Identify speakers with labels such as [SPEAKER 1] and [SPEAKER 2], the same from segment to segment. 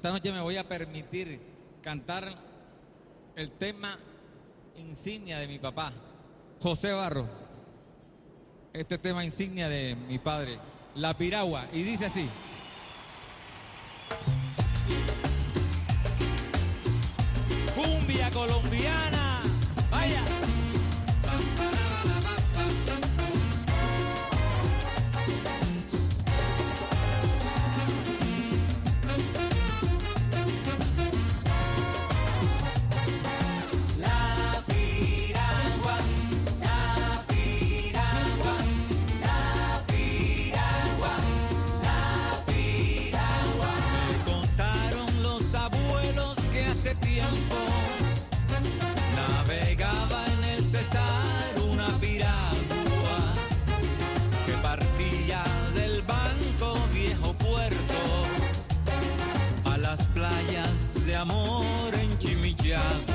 [SPEAKER 1] esta noche me voy a permitir cantar el tema insignia de mi papá, José Barro. Este tema insignia de mi padre, La Piragua, y dice así. Cumbia colombiana, vaya. amor en
[SPEAKER 2] química.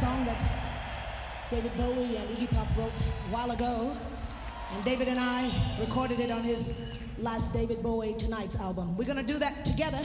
[SPEAKER 2] song that David Bowie and Iggy Pop wrote a while ago. And David and I recorded it on his last David Bowie Tonight's album. We're gonna do that together.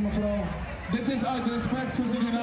[SPEAKER 3] Mevrouw?
[SPEAKER 4] Dit is uit respect voor Suriname.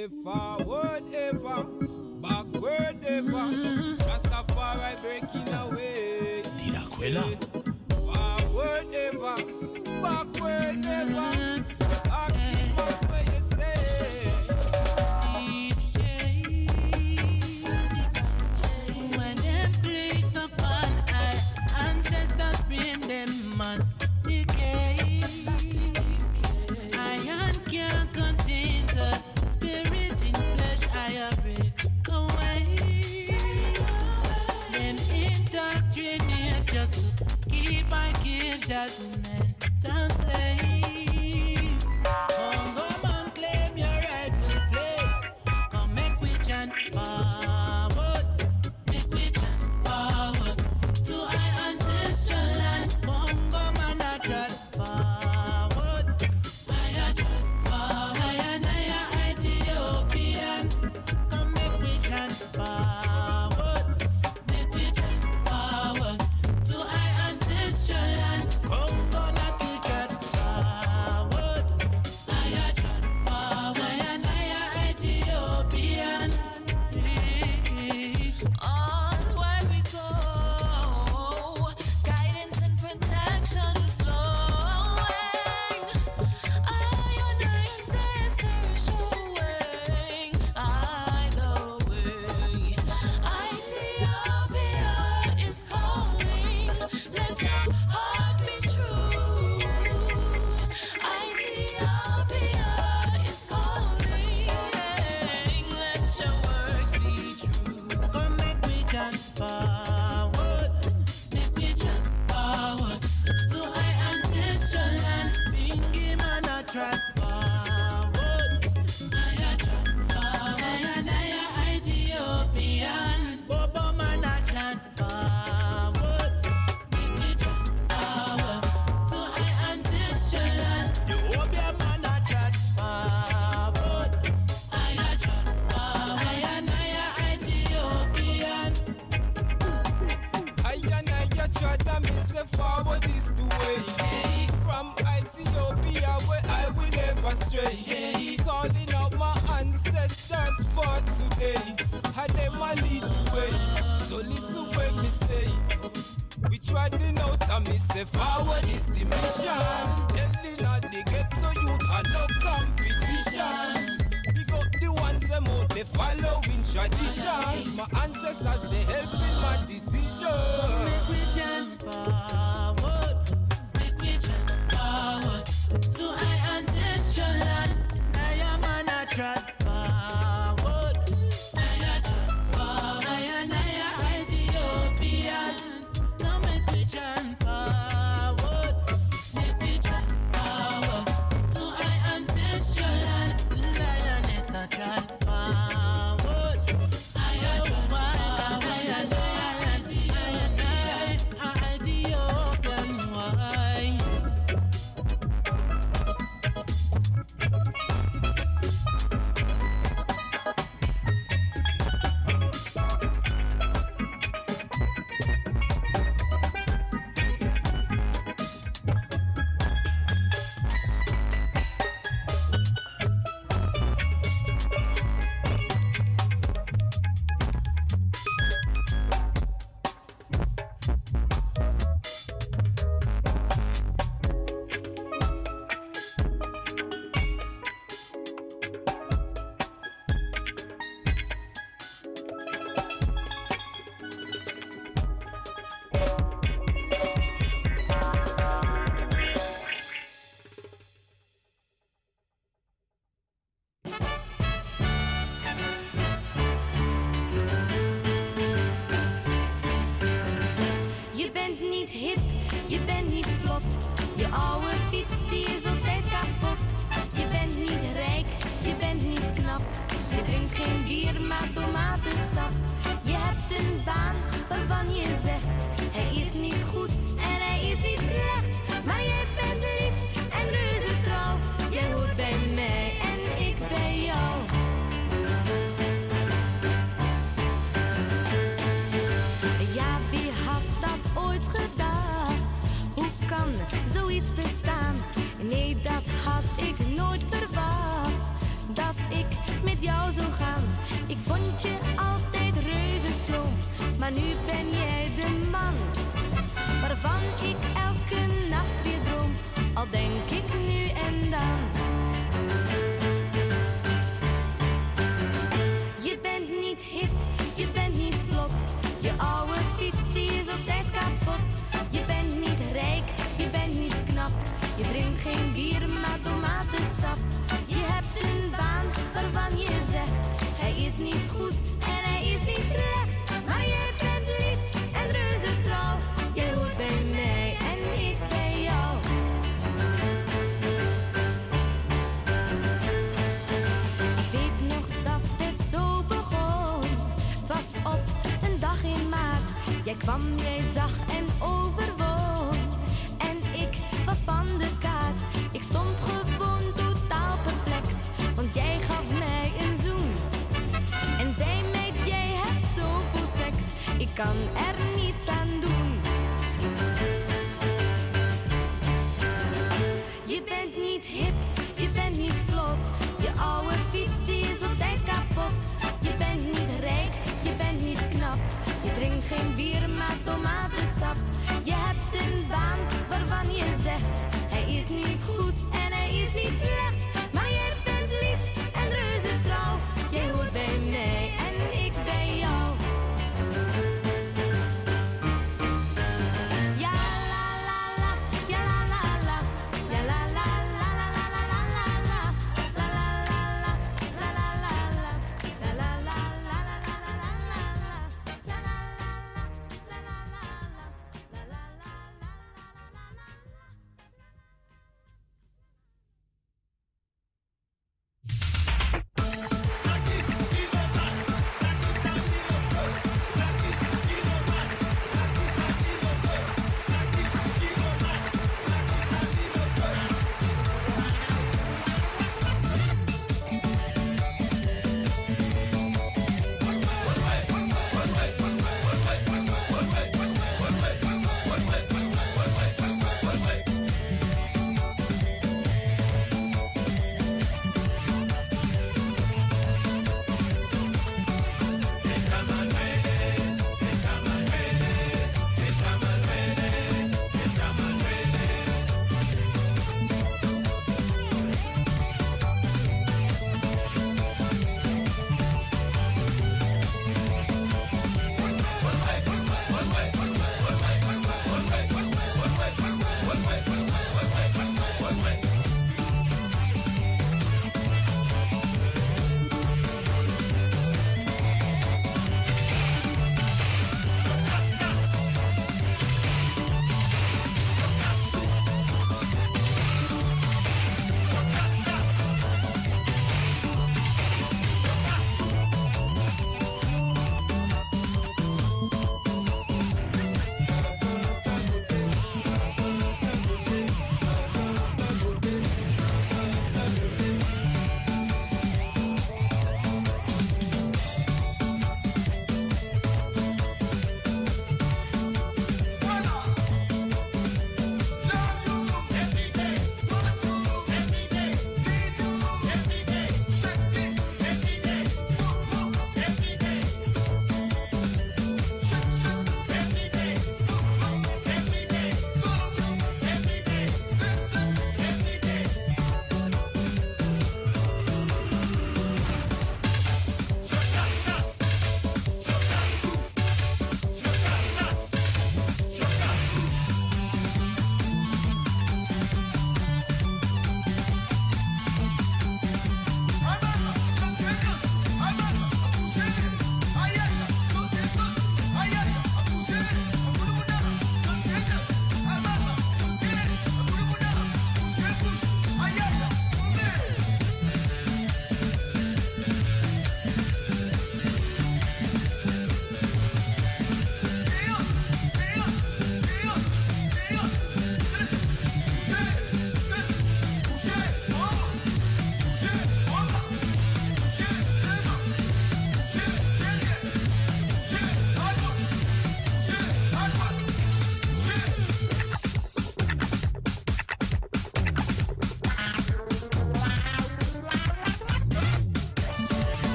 [SPEAKER 5] live forward.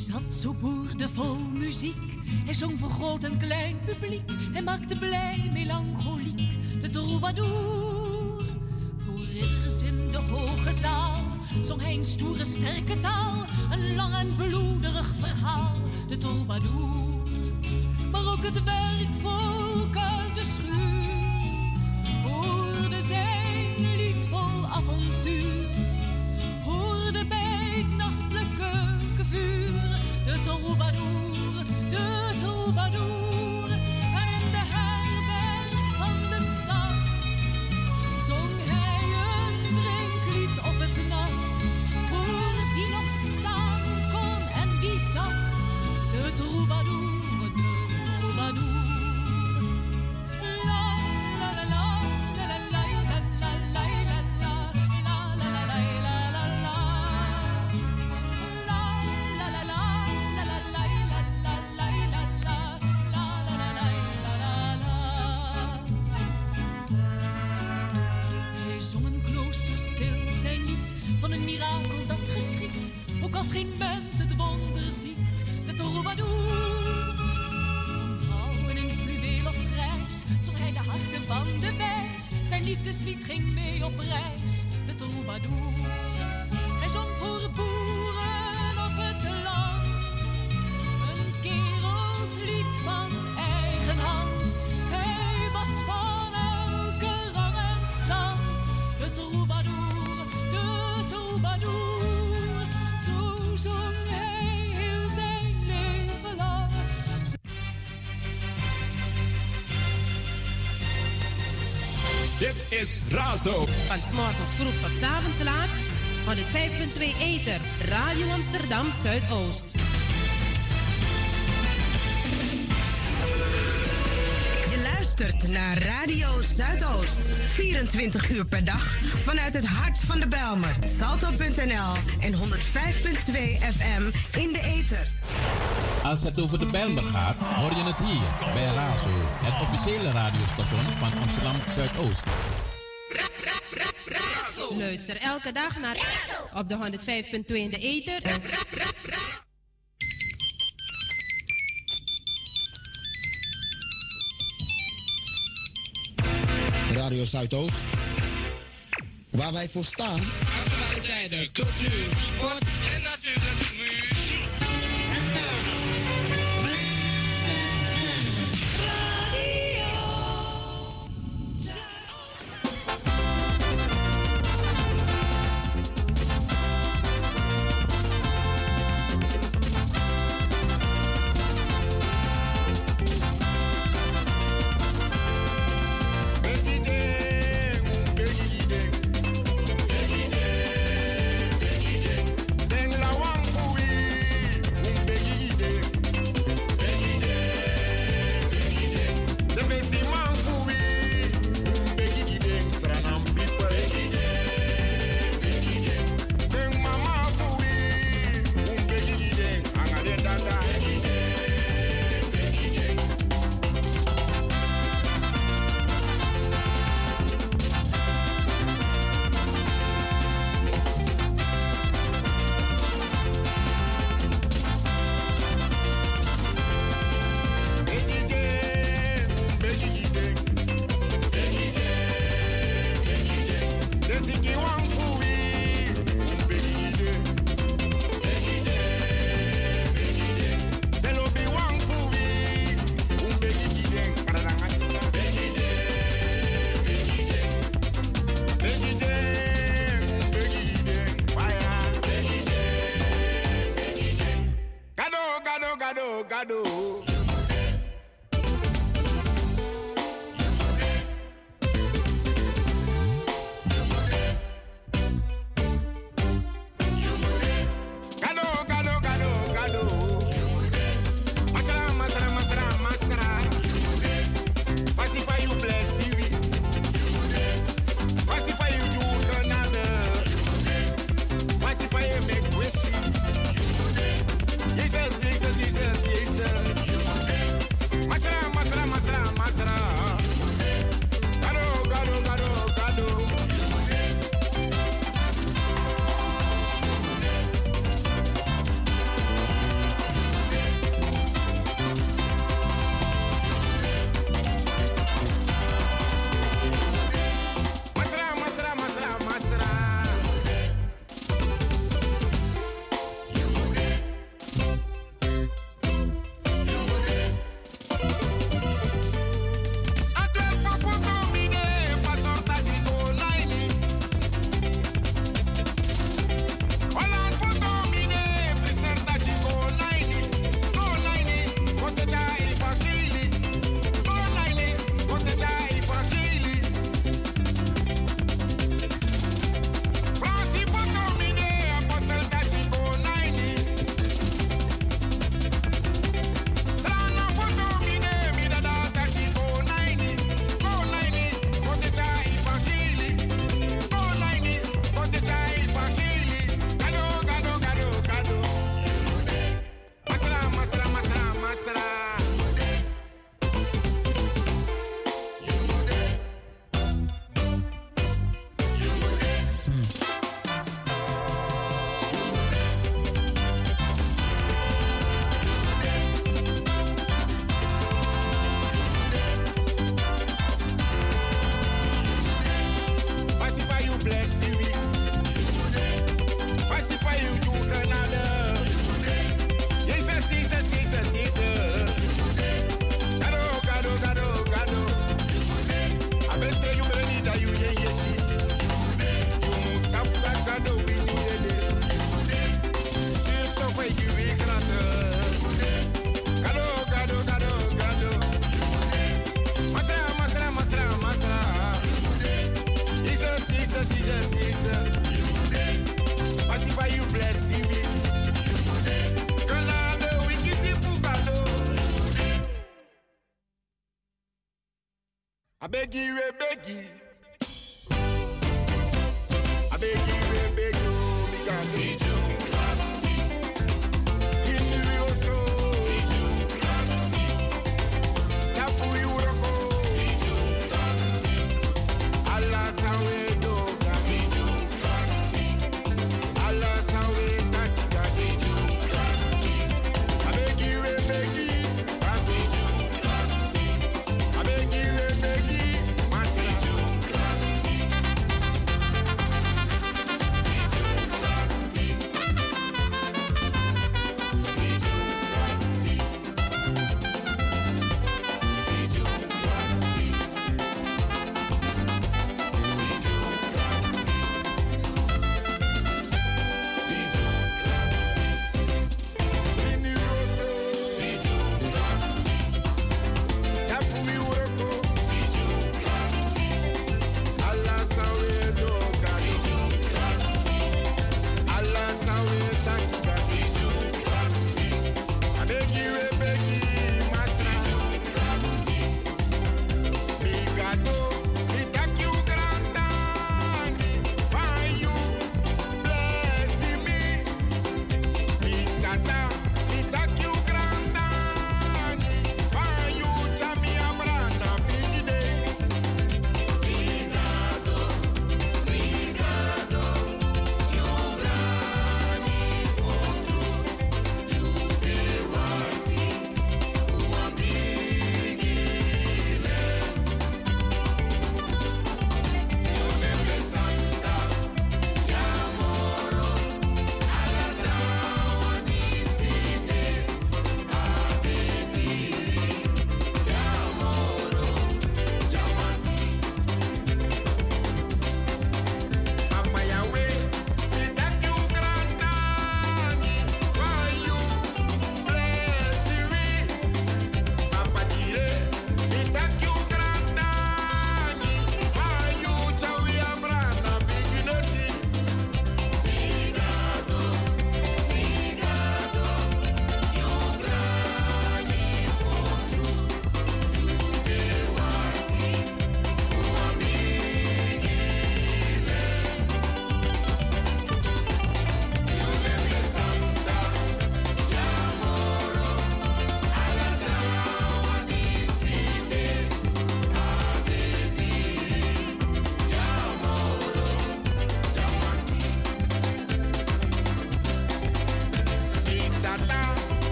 [SPEAKER 6] zat zo boerdevol muziek. Hij zong voor groot en klein publiek. Hij maakte blij melancholiek de troubadour. Voor ridders in de hoge zaal zong hij een stoere sterke taal. Een lang en bloederig verhaal, de troubadour. Maar ook het werk voor
[SPEAKER 7] Razo.
[SPEAKER 8] Van s'morgens vroeg tot s'avonds laat. 5.2 Eter, Radio Amsterdam Zuidoost.
[SPEAKER 9] Je luistert naar Radio Zuidoost. 24 uur per dag vanuit het hart van de Belmer. Salto.nl en 105.2 FM in de Eter.
[SPEAKER 10] Als het over de Bijlmer gaat, hoor je het hier bij Razo, het officiële radiostation van Amsterdam Zuidoost
[SPEAKER 8] luister elke dag naar op de 105.2 in de Eter.
[SPEAKER 11] Radio Zuidoost. Waar wij voor staan.
[SPEAKER 12] Actualiteiten, cultuur, sport en
[SPEAKER 13] natuur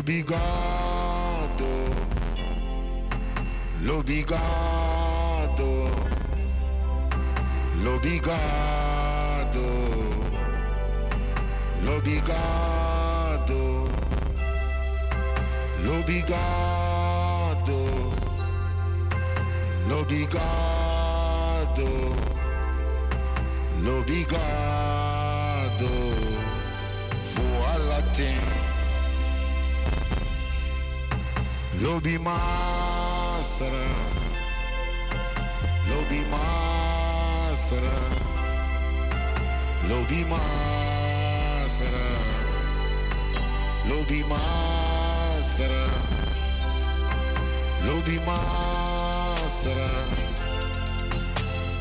[SPEAKER 13] l'obligato, l'obligato.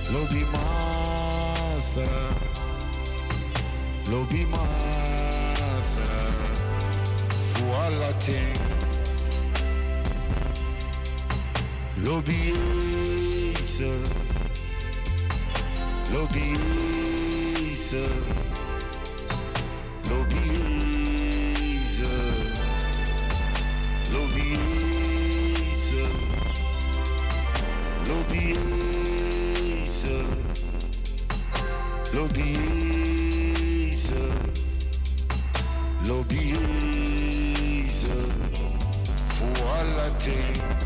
[SPEAKER 13] Lubi masa eh. Lubi masa eh. Fua latin Lubi isa Lubi isa eh. Lubi isa Lubi isa l'obéisse, l'obéisse, pour la terre.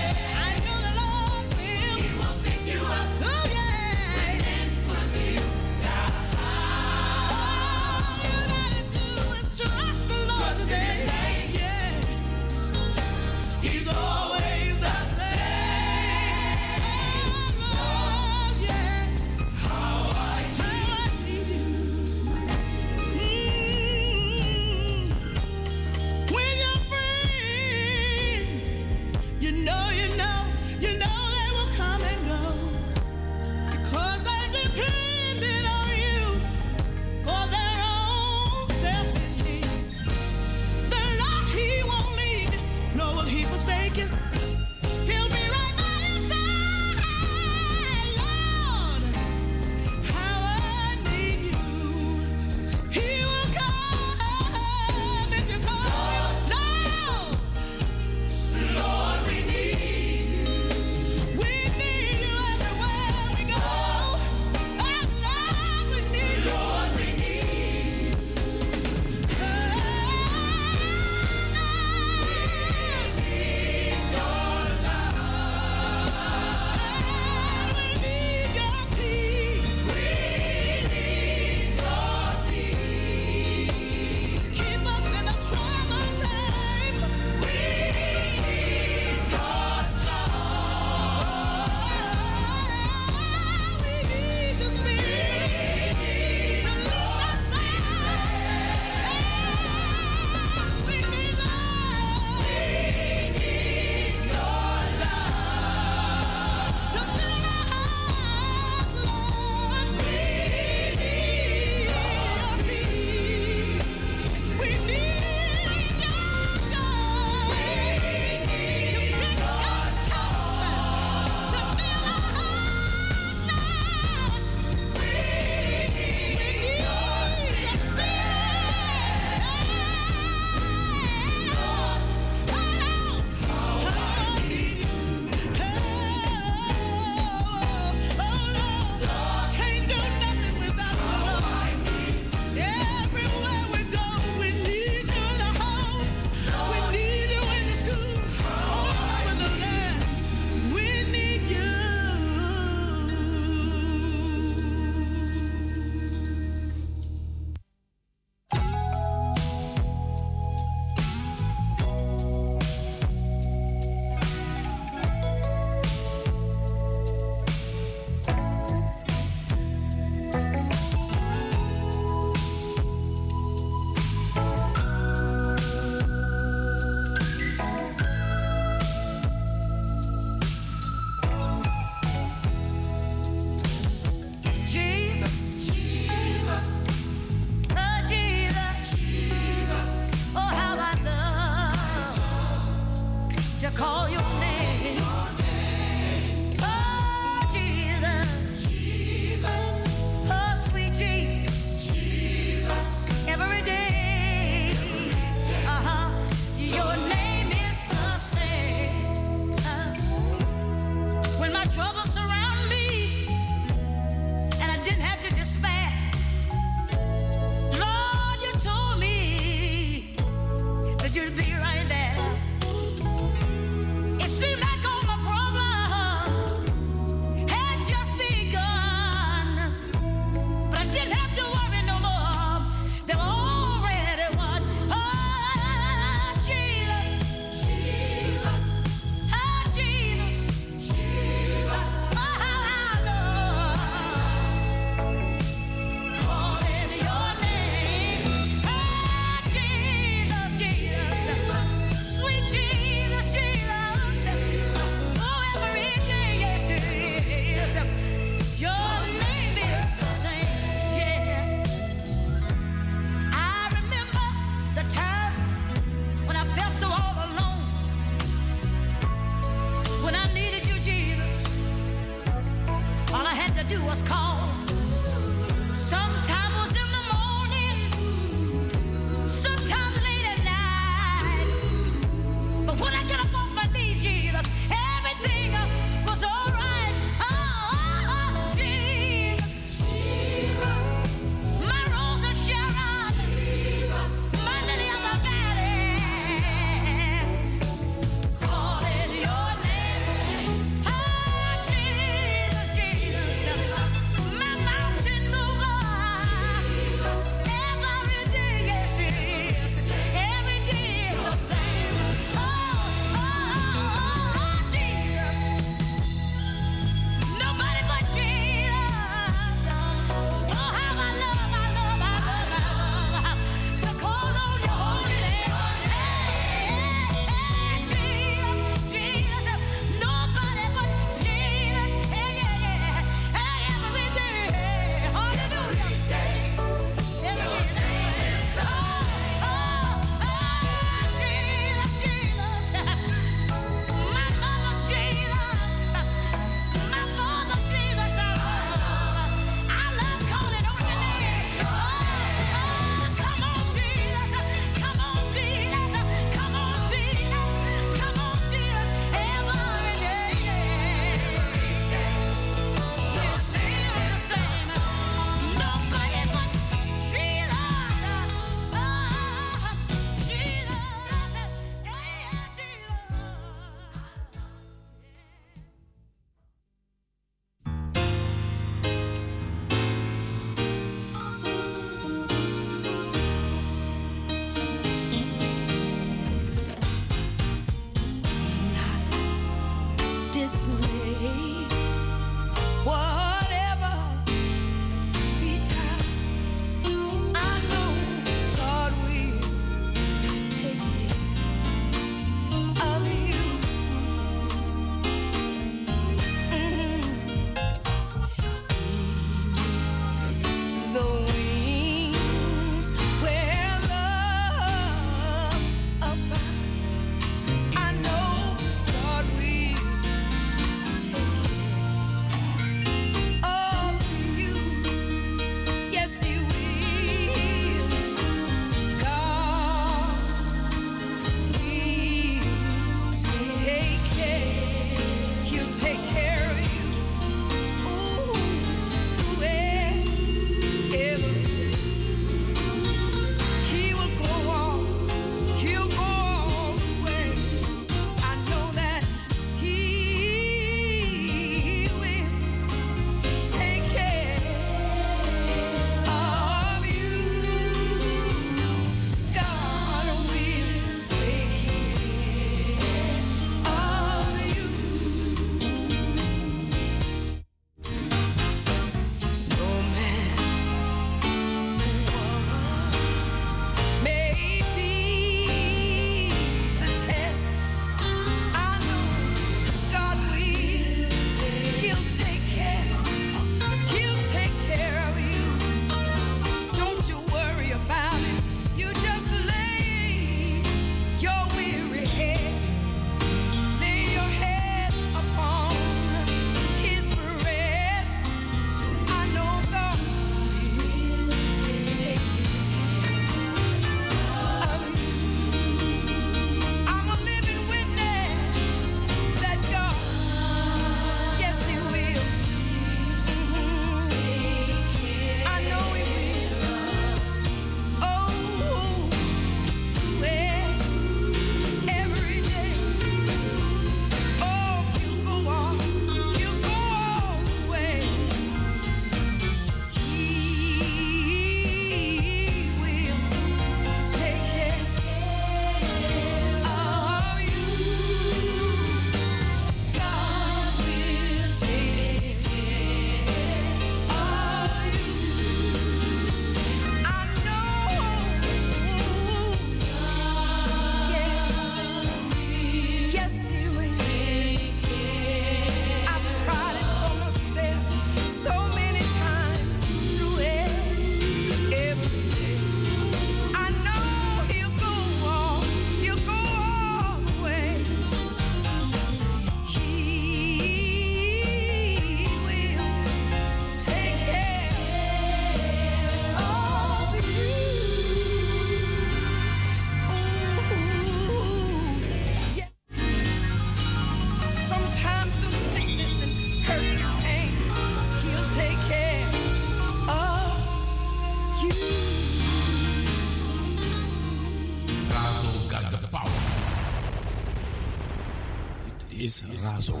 [SPEAKER 2] Is
[SPEAKER 11] Razo,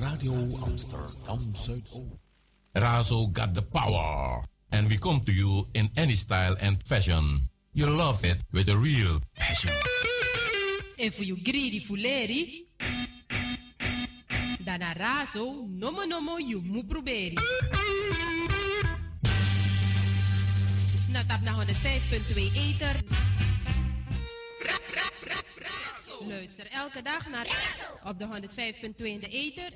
[SPEAKER 11] Radio Amsterdam Zuidoost.
[SPEAKER 10] Razo got the power. And we come to you in any style and fashion. You love it with a real passion.
[SPEAKER 8] En voor you greedy fuleri, dan arazo, nomo nomo you mu proberi. Na tap na 105.2 Ether. Luister elke dag naar op de 105.2 in de Ether.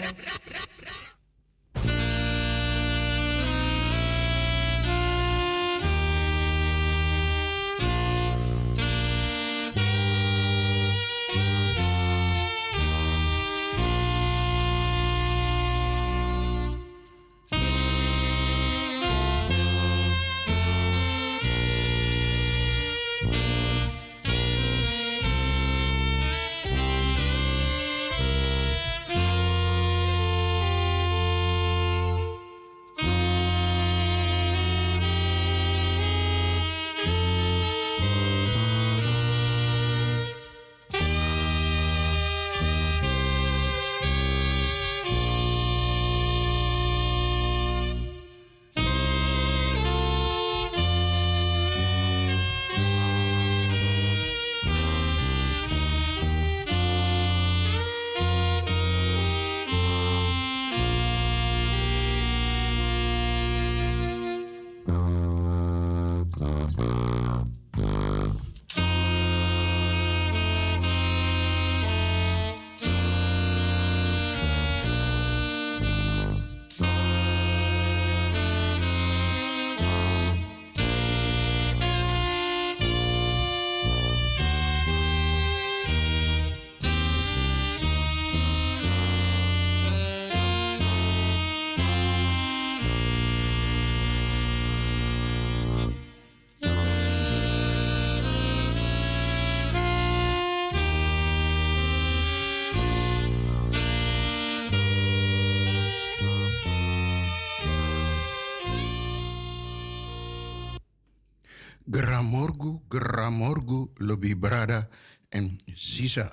[SPEAKER 14] Gramorgu, Lobi Brada en Sisa.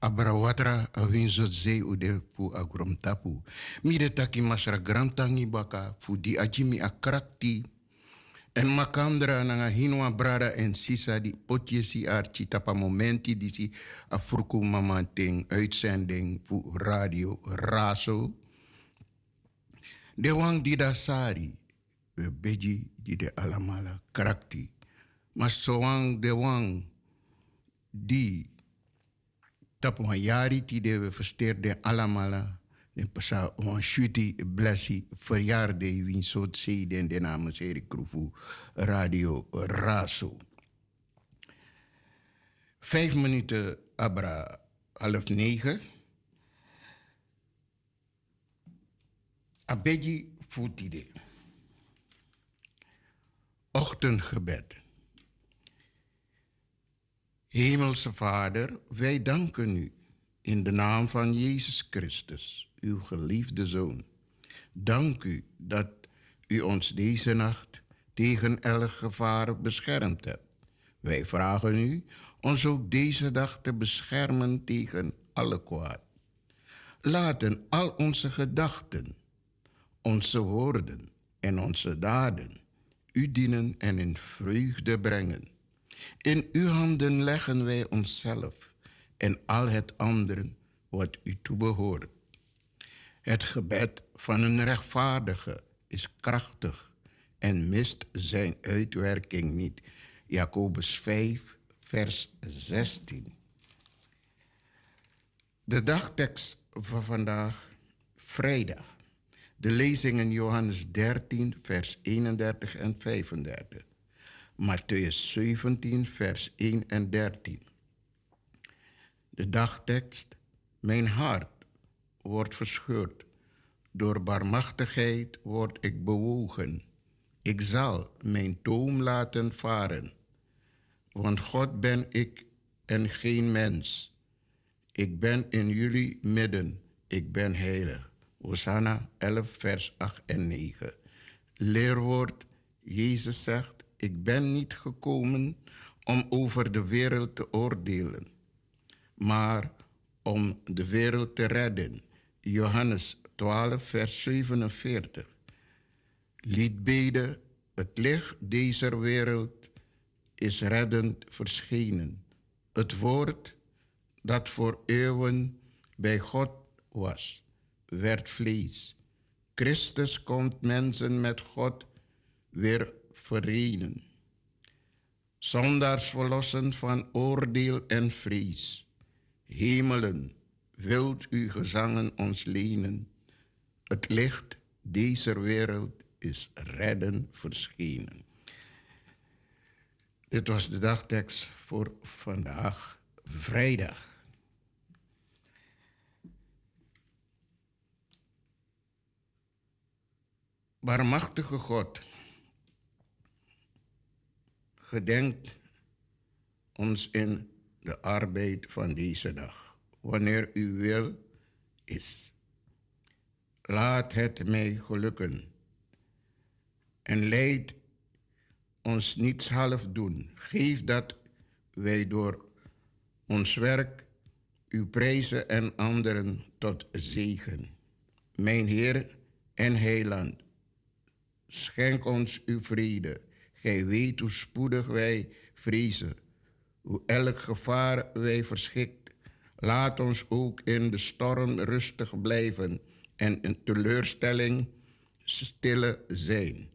[SPEAKER 14] Abrawatra winzo ze ude fu agrom tapu. Mide taki masra grantangi baka fu di ajimi akrakti. En makandra nanga hinwa brada en sisa di potje si tapa momenti di si afurku mamanteng uitzending fu radio raso. De wang di da sari, beji di de alamala karakti. Mas so wang de wang di tapu wan yari ti de we versteerde alamala. De pasa wan shuti blessi verjaarde win soort zeden en de namen Erik Kroefu Radio Raso. Vijf minuten abra half negen. Abeji Futide. Ochtendgebed. Hemelse Vader, wij danken u in de naam van Jezus Christus, uw geliefde Zoon. Dank u dat u ons deze nacht tegen elk gevaar beschermd hebt. Wij vragen u ons ook deze dag te beschermen tegen alle kwaad. Laten al onze gedachten, onze woorden en onze daden u dienen en in vreugde brengen. In uw handen leggen wij onszelf en al het andere wat u toebehoort. Het gebed van een rechtvaardige is krachtig en mist zijn uitwerking niet. Jacobus 5, vers 16. De dagtekst van vandaag, vrijdag. De lezingen Johannes 13, vers 31 en 35. Matthäus 17, vers 1 en 13. De dagtekst, mijn hart wordt verscheurd. Door barmachtigheid word ik bewogen. Ik zal mijn toom laten varen. Want God ben ik en geen mens. Ik ben in jullie midden. Ik ben heilig. Hosanna 11, vers 8 en 9. Leerwoord, Jezus zegt, ik ben niet gekomen om over de wereld te oordelen, maar om de wereld te redden. Johannes 12, vers 47. Liet beden, het licht deze wereld is reddend verschenen. Het woord dat voor eeuwen bij God was, werd vlees. Christus komt mensen met God weer verenen. Zondaars verlossen van oordeel en vrees. Hemelen, wilt u gezangen ons lenen? Het licht deze wereld is redden verschenen. Dit was de dagtekst voor vandaag, vrijdag. Barmachtige God, gedenkt ons in de arbeid van deze dag, wanneer u wil is. Laat het mij gelukken en leid ons niets half doen. Geef dat wij door ons werk u prijzen en anderen tot zegen. Mijn Heer en Heiland, schenk ons uw vrede. Gij weet hoe spoedig wij vrezen, hoe elk gevaar wij verschikt. Laat ons ook in de storm rustig blijven en in teleurstelling stille zijn.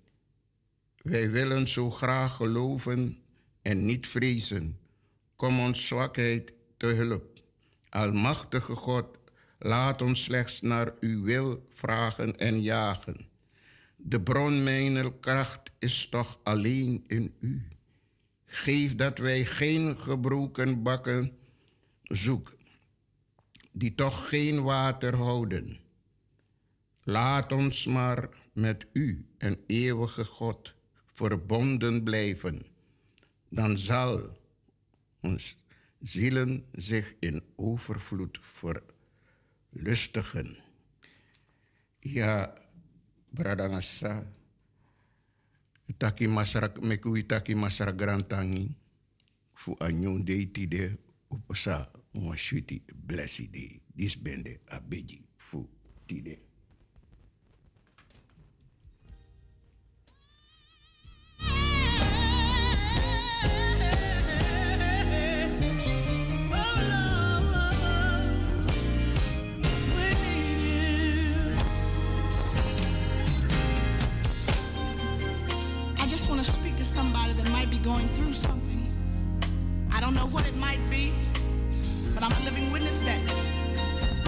[SPEAKER 14] Wij willen zo graag geloven en niet vrezen. Kom ons zwakheid te hulp. Almachtige God, laat ons slechts naar uw wil vragen en jagen. De bron mijner kracht is toch alleen in u. Geef dat wij geen gebroken bakken zoeken, die toch geen water houden. Laat ons maar met u, een eeuwige God, verbonden blijven. Dan zal ons zielen zich in overvloed verlustigen. Ja, bradangasa. Taki masarak mekui taki masarak grantangi. Fu anyon de tide upasa uma shuti blessi de. Dis bende abeji fu tide.
[SPEAKER 15] Want to speak to somebody that might be going through something. I don't know what it might be, but I'm a living witness that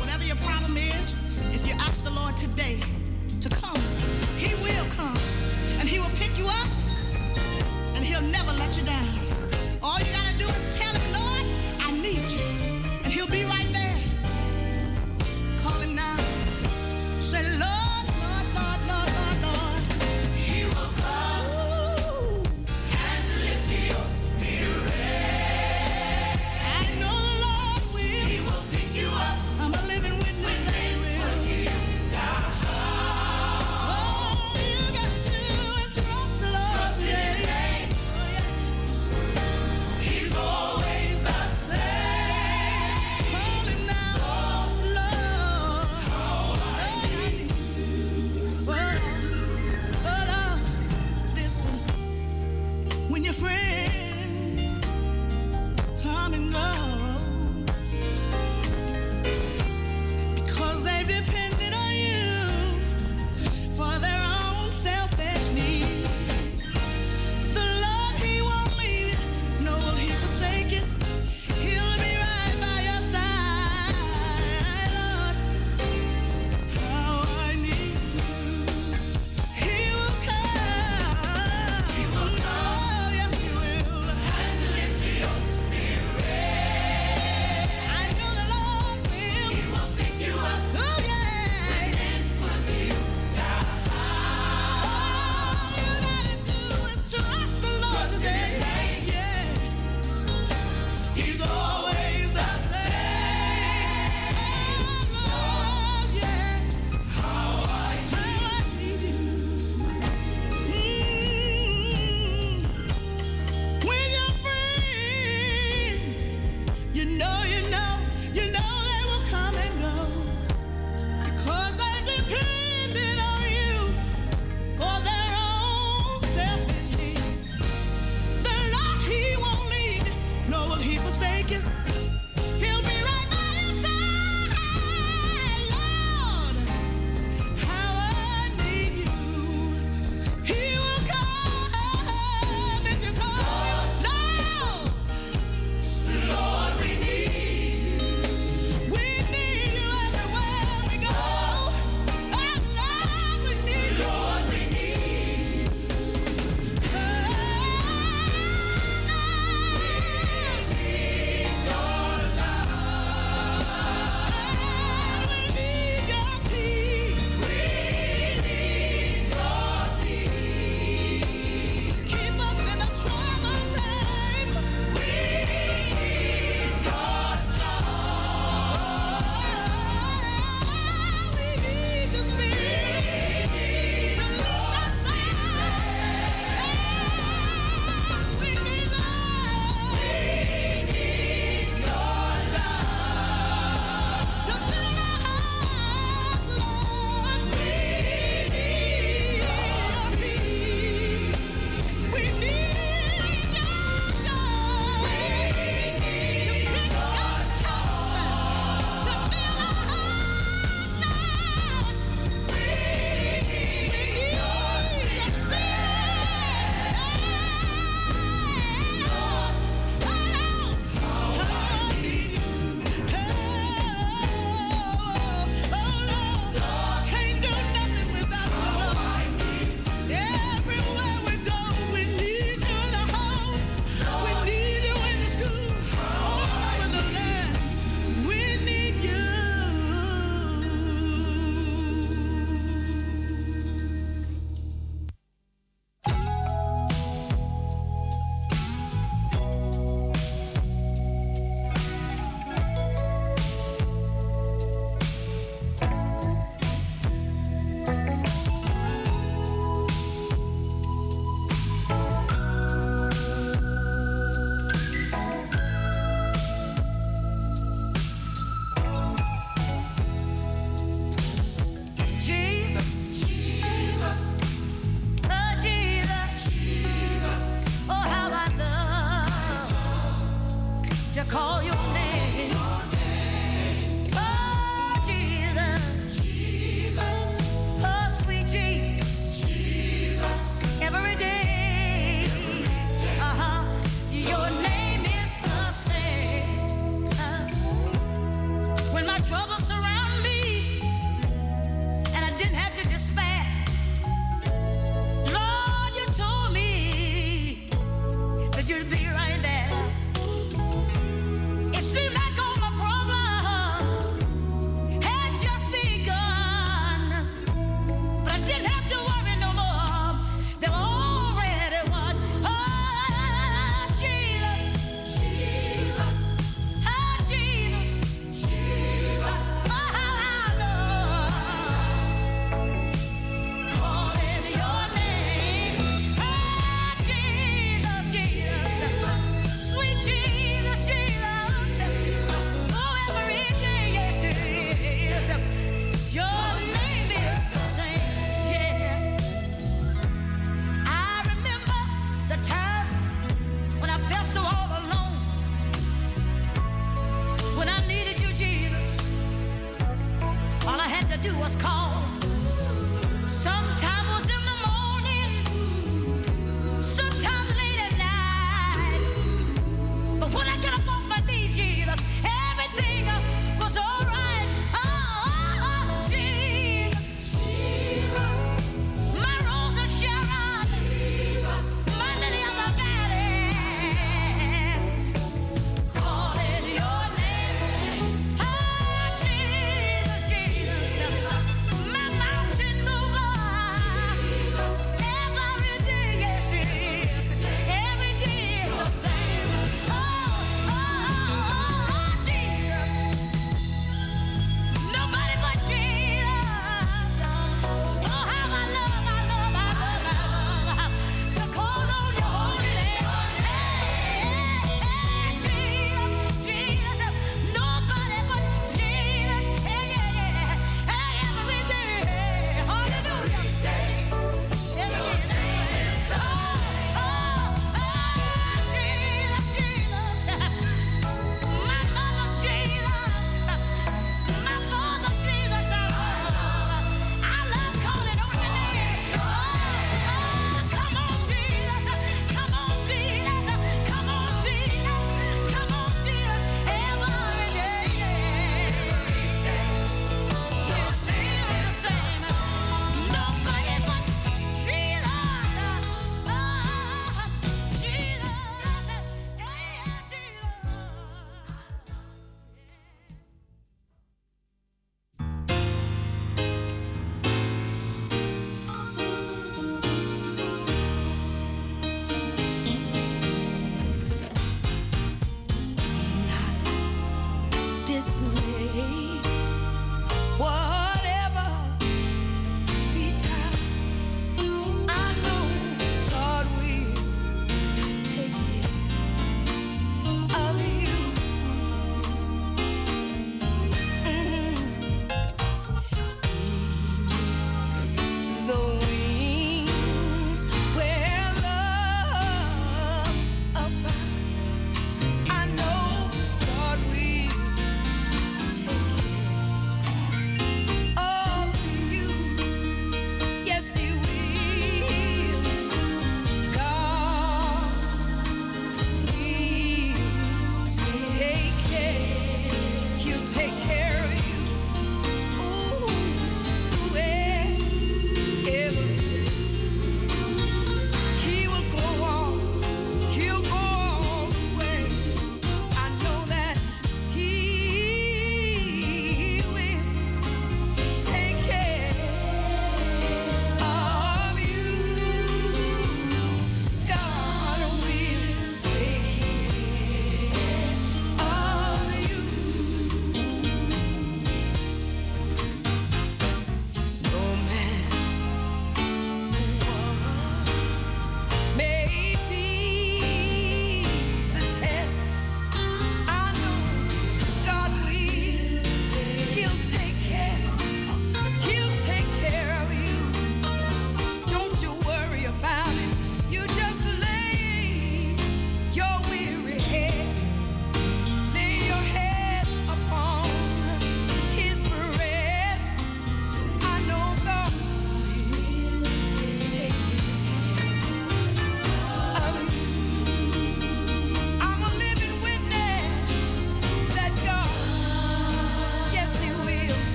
[SPEAKER 15] whatever your problem is, if you ask the Lord today to come, He will come and He will pick you up and He'll never let you down. All you got to do is tell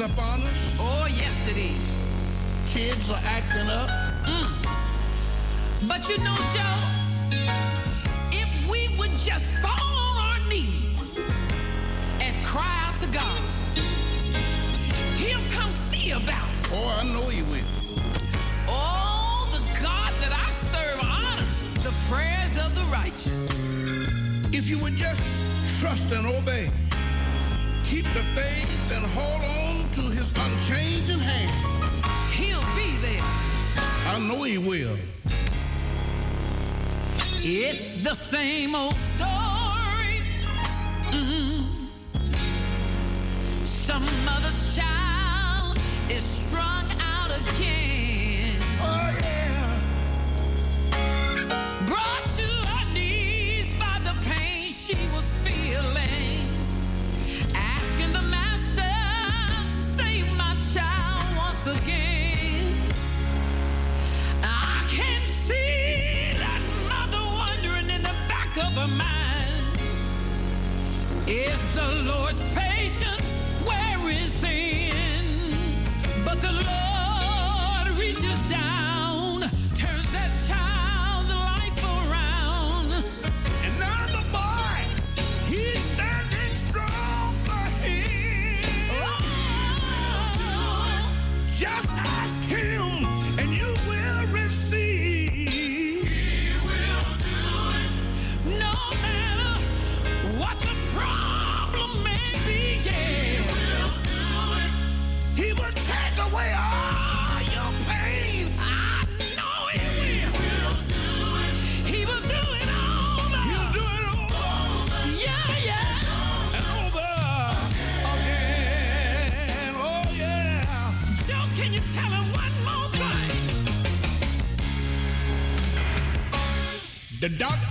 [SPEAKER 16] Sickness is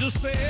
[SPEAKER 12] say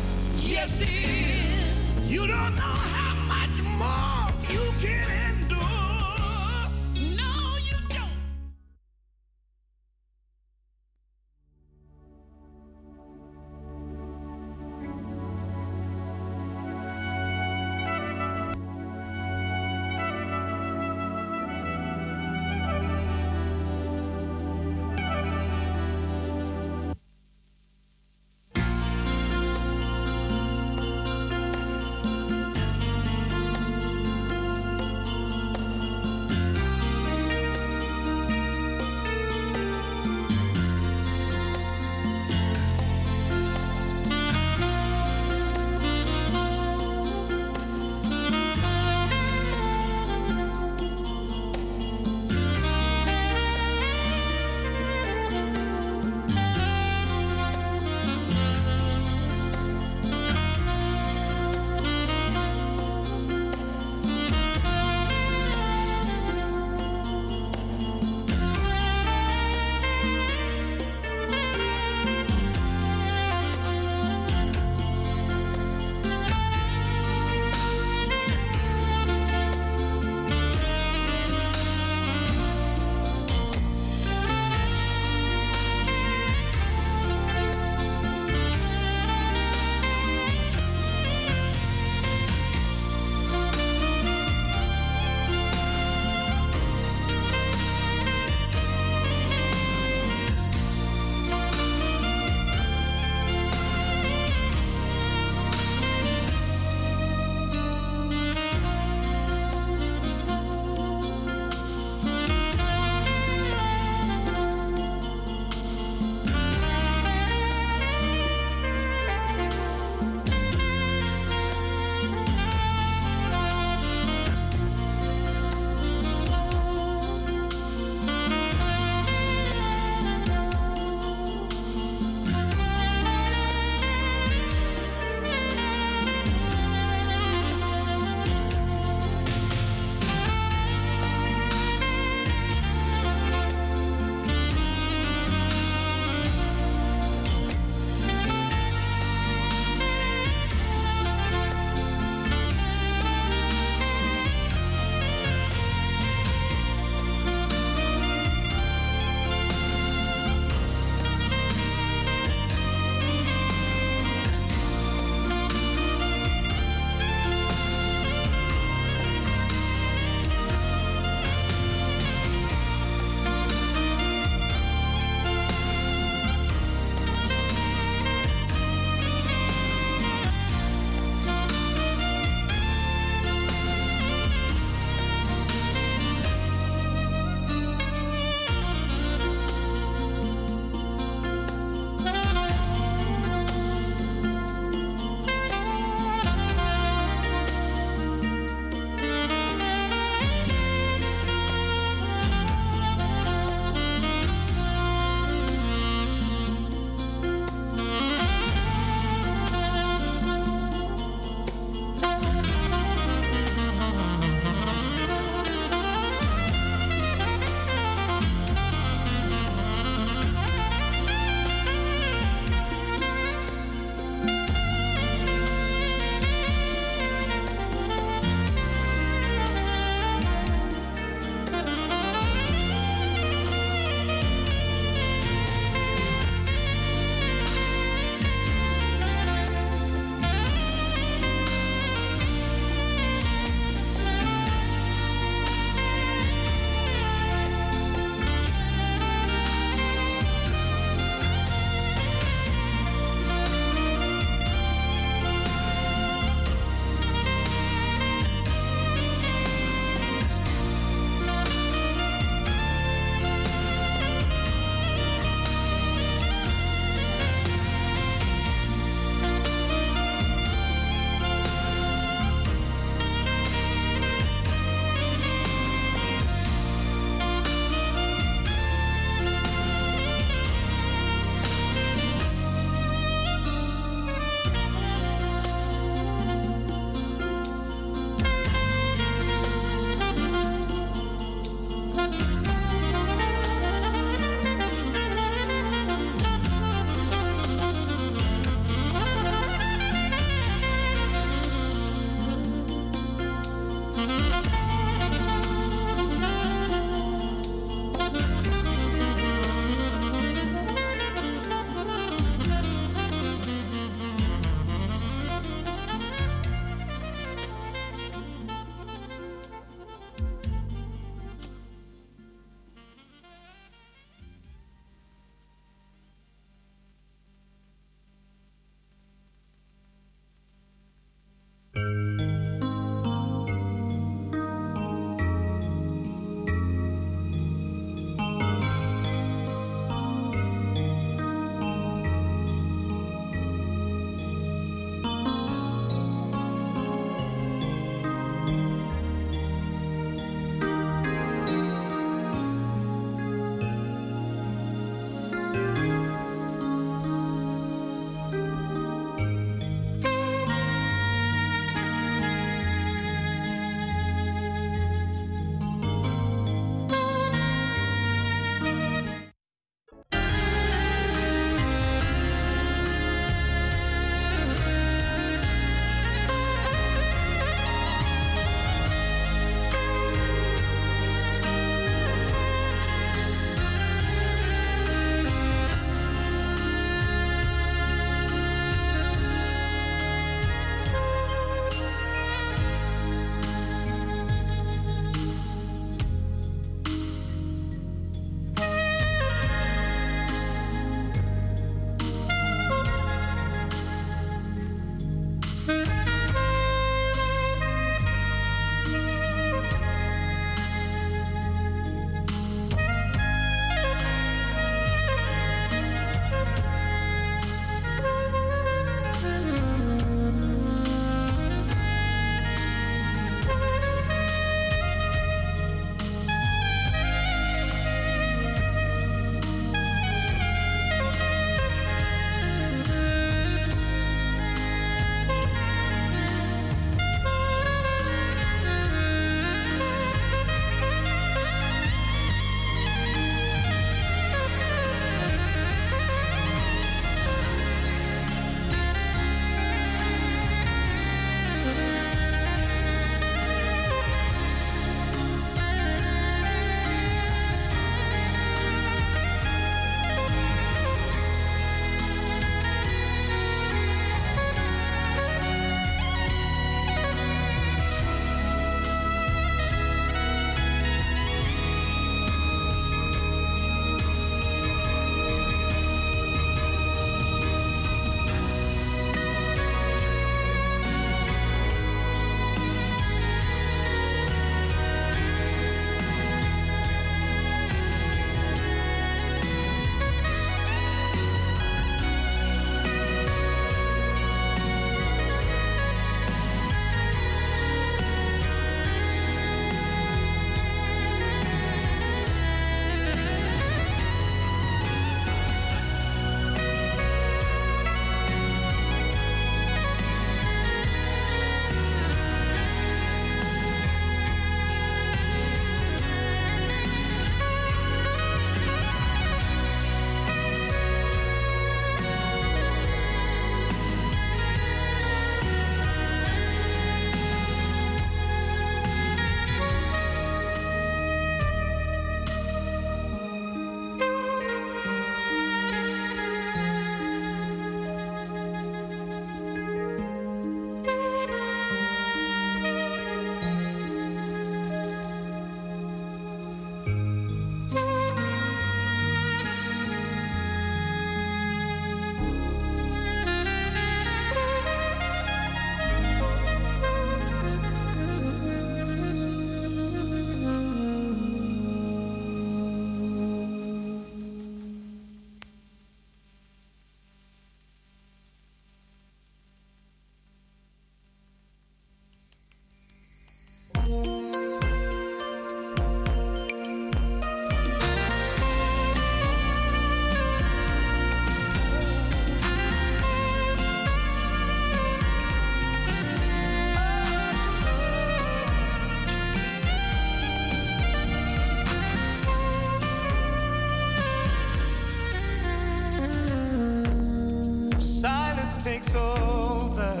[SPEAKER 12] takes over.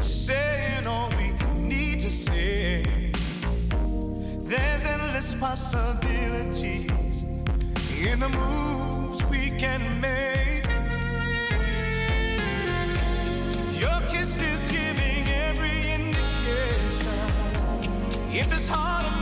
[SPEAKER 12] Saying all we need to say. There's endless possibilities in the moves we can make. Your kiss is giving every indication. If this heart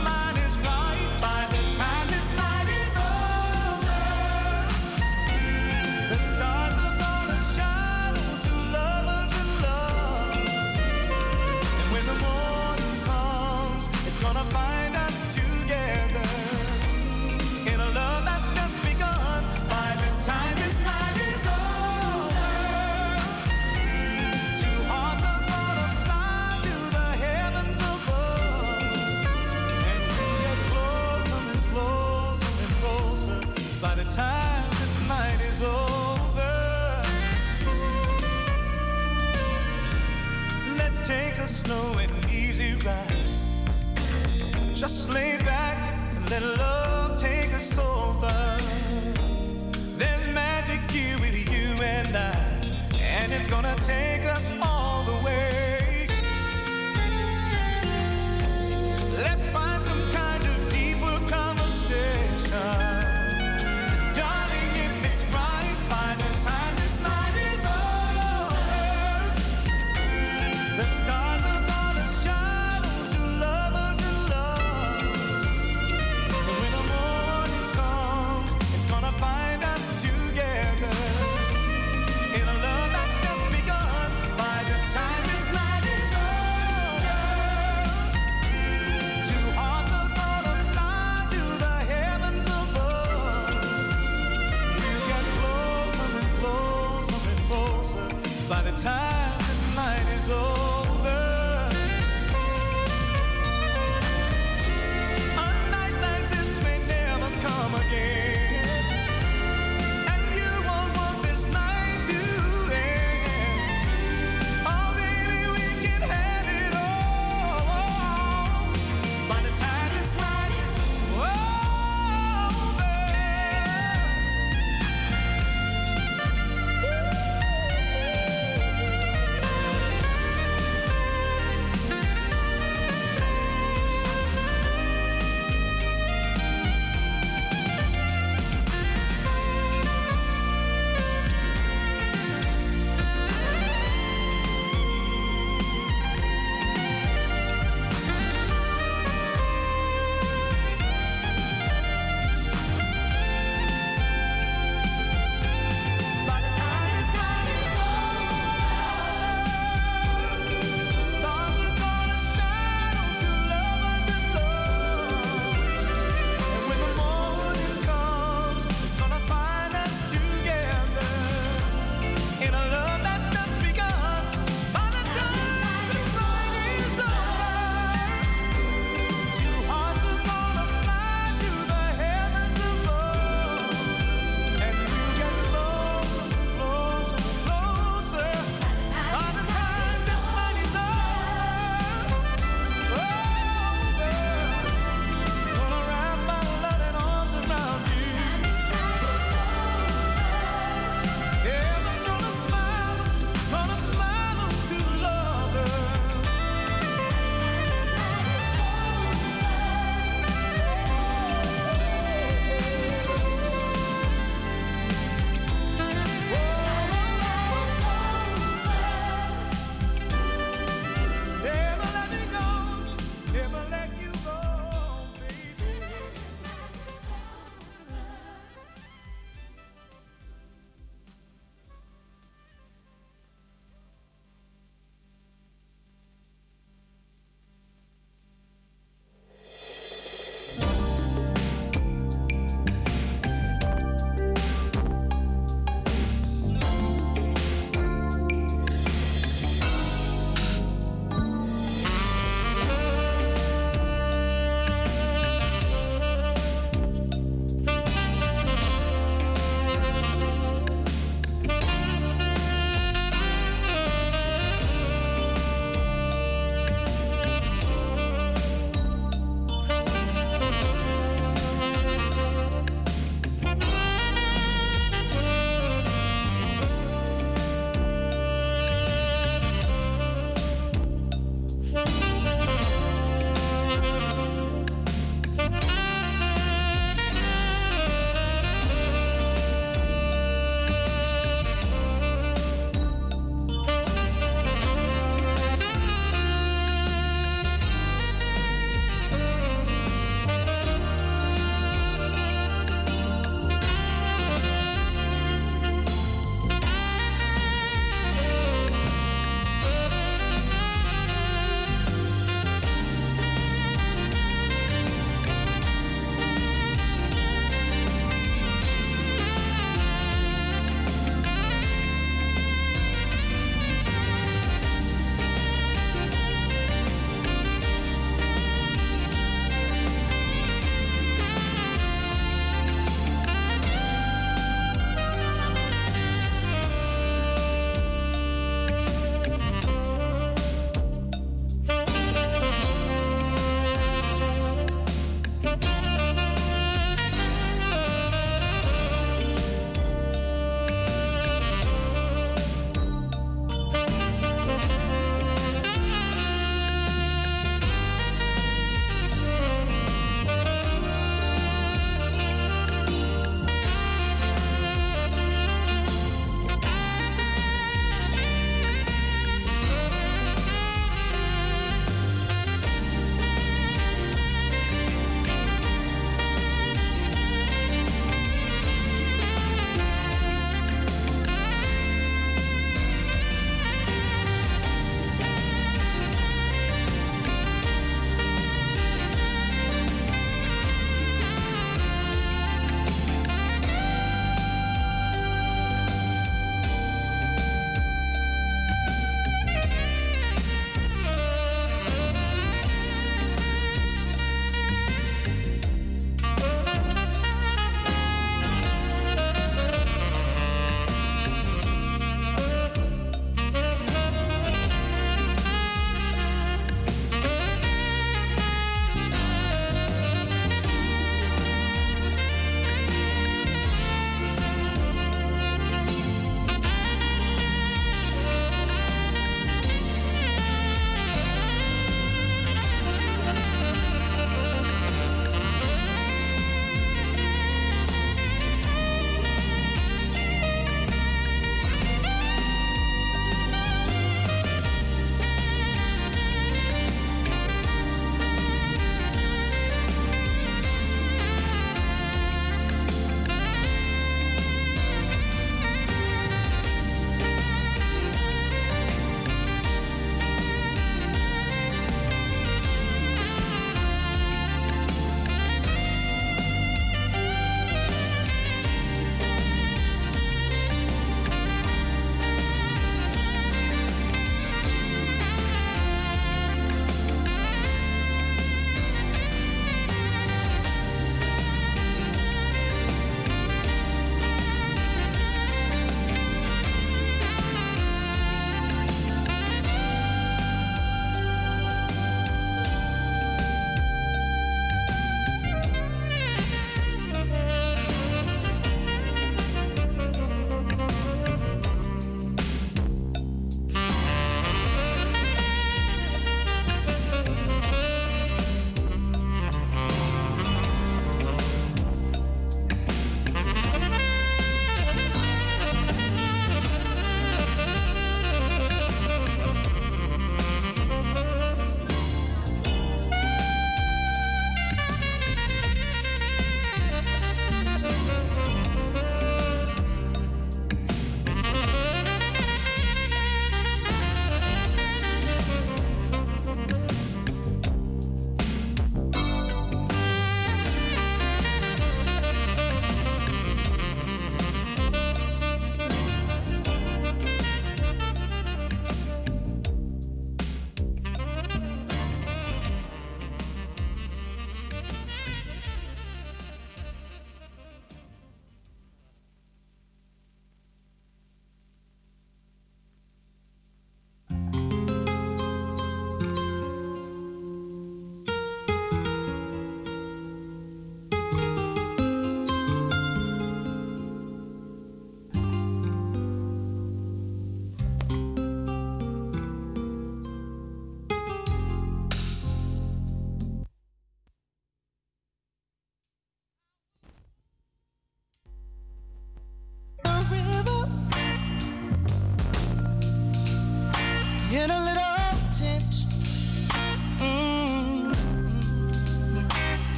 [SPEAKER 12] Just lay back and let love take us over. There's magic here with you and I, and it's gonna take us all.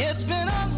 [SPEAKER 12] It's
[SPEAKER 15] been a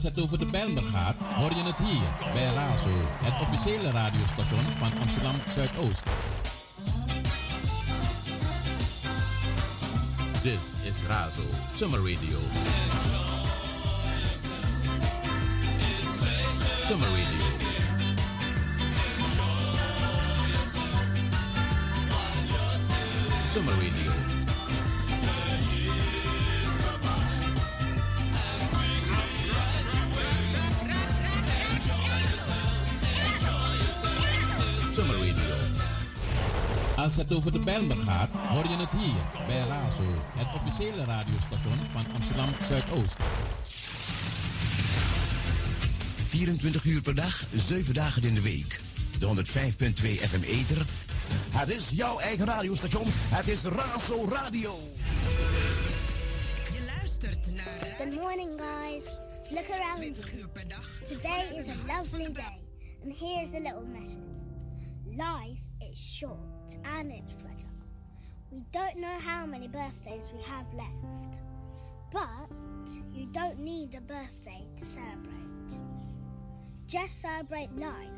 [SPEAKER 10] Als het over de Bijlmer gaat, hoor je het hier bij Razo, het officiële radiostation van Amsterdam Zuidoost. This is Razo, Summer Radio. Summer Radio. Het over de Bijlmer gaat, hoor je het hier bij Razo, het officiële radiostation van Amsterdam Zuidoost.
[SPEAKER 17] 24 uur per dag, 7 dagen in de week. De 105.2 FM Eter. Het is jouw eigen radiostation. Het is Razo Radio.
[SPEAKER 9] Je luistert naar
[SPEAKER 18] Good morning, guys. Look around you. Today is a lovely day, and here's a little message. Life is short and it's fragile. We don't know how many birthdays we have left, but you don't need a birthday to celebrate. Just celebrate life.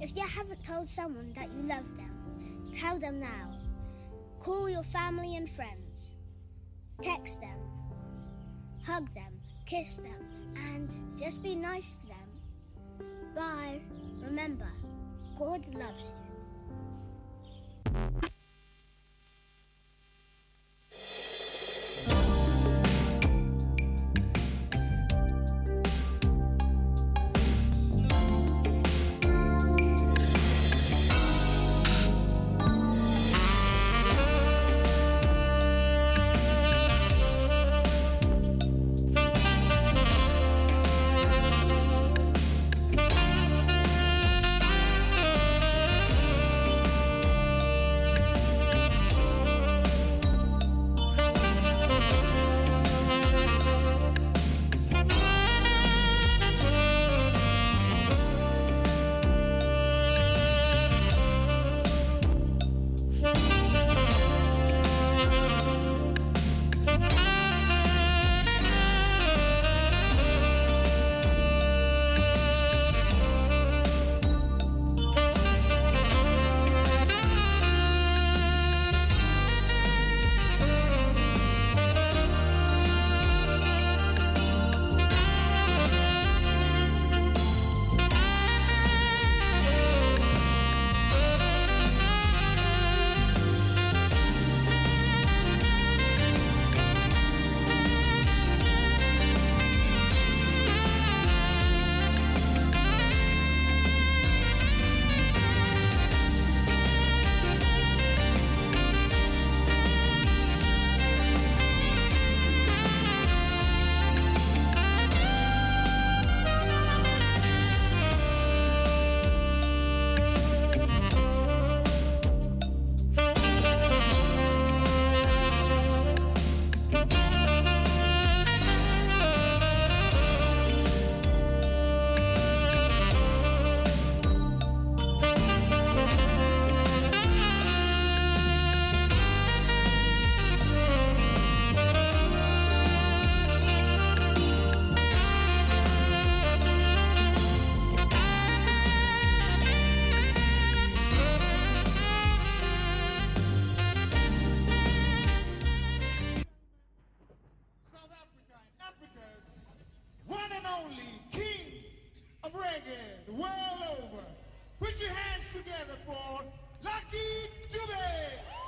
[SPEAKER 18] If you haven't told someone that you love them, tell them now. Call your family and friends. Text them. Hug them. Kiss them. And just be nice to them. Bye. Remember, God loves you
[SPEAKER 19] you only king of reggae the world over. Put your hands together for Lucky Dube.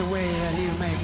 [SPEAKER 2] The way that you make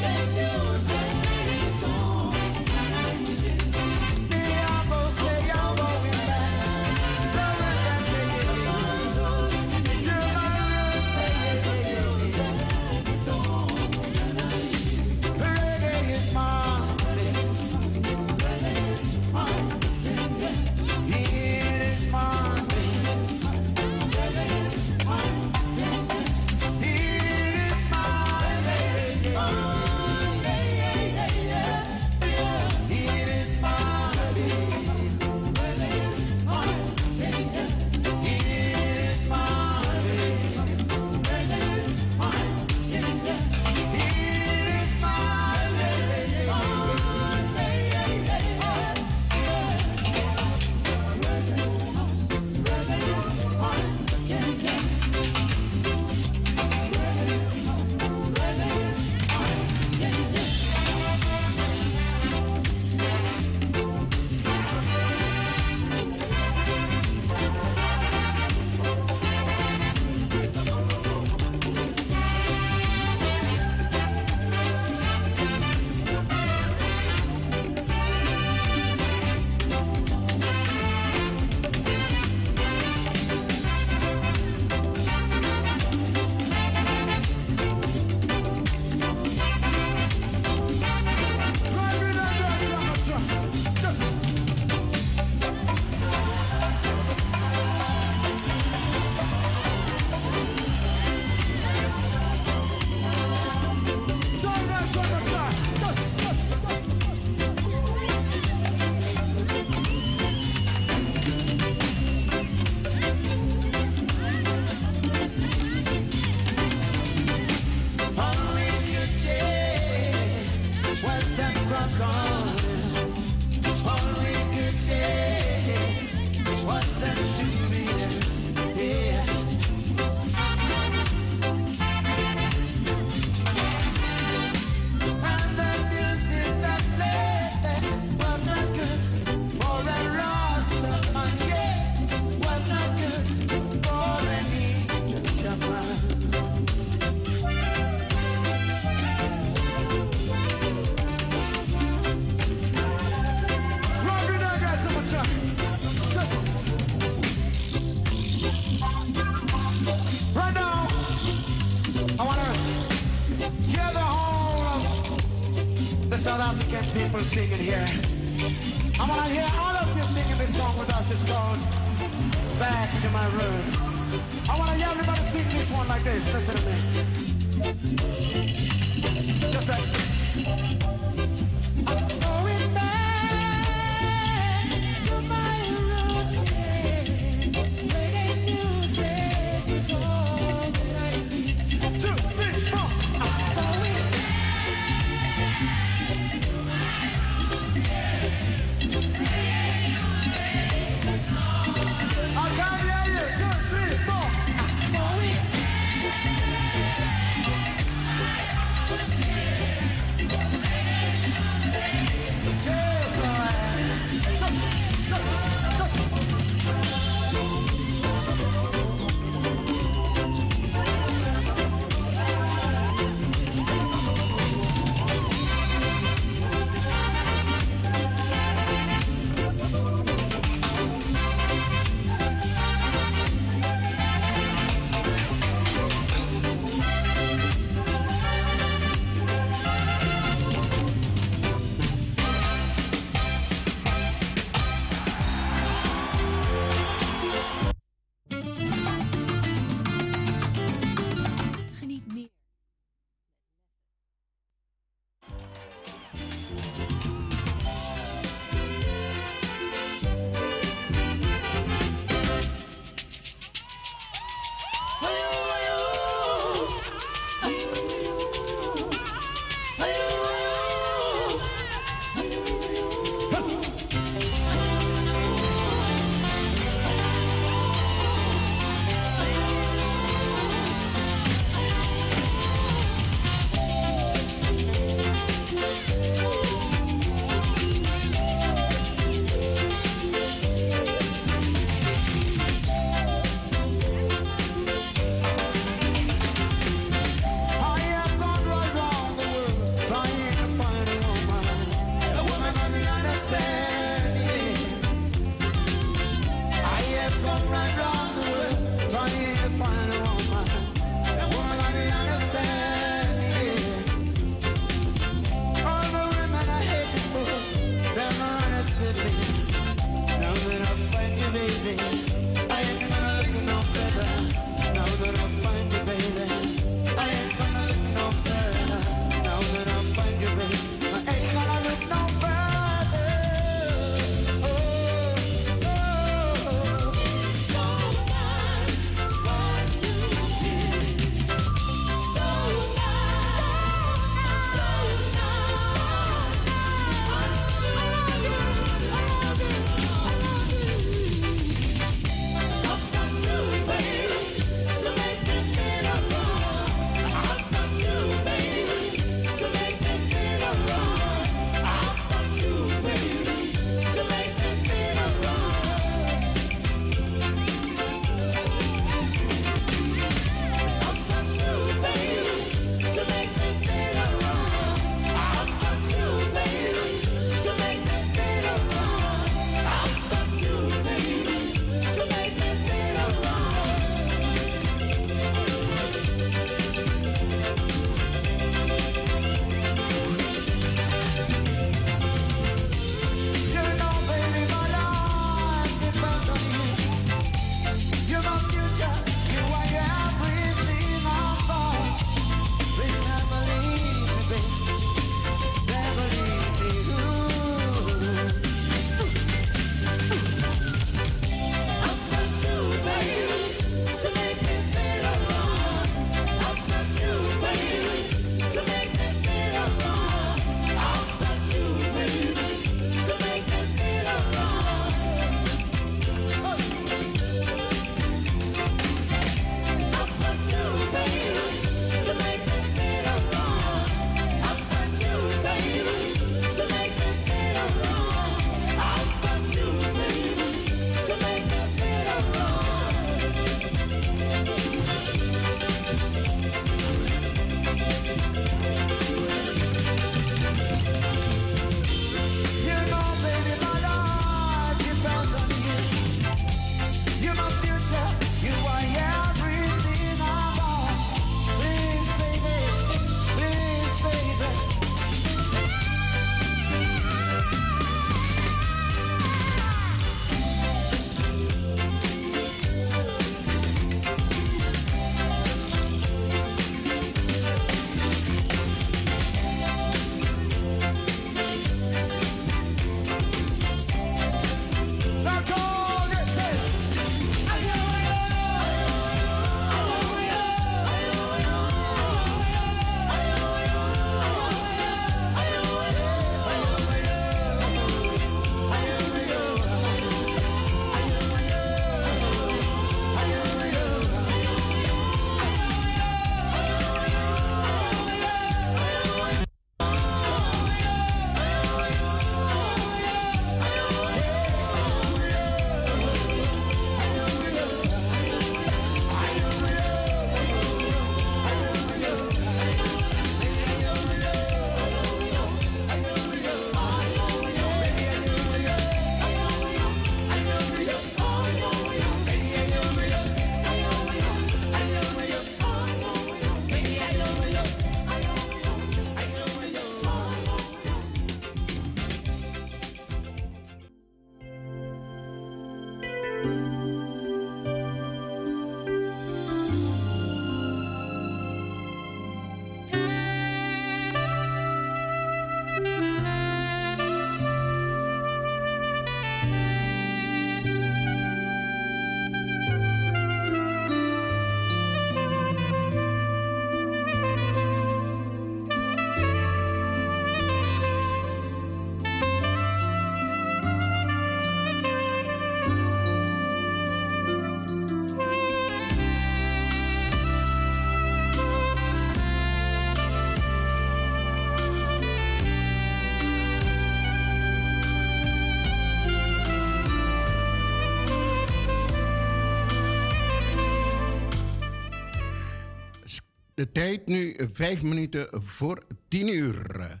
[SPEAKER 14] tijd nu vijf minuten voor tien uur.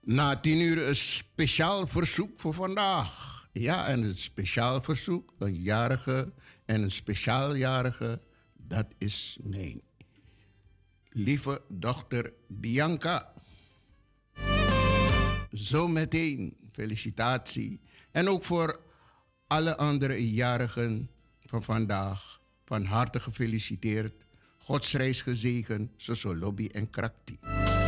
[SPEAKER 14] Na tien uur een speciaal verzoek voor vandaag. Ja, en het speciaal verzoek, een jarige en een speciaaljarige, dat is mijn lieve dochter Bianca. Zometeen felicitatie. En ook voor alle andere jarigen van vandaag, van harte gefeliciteerd. Godsreis gezegend, Soso Lobby en Krakti.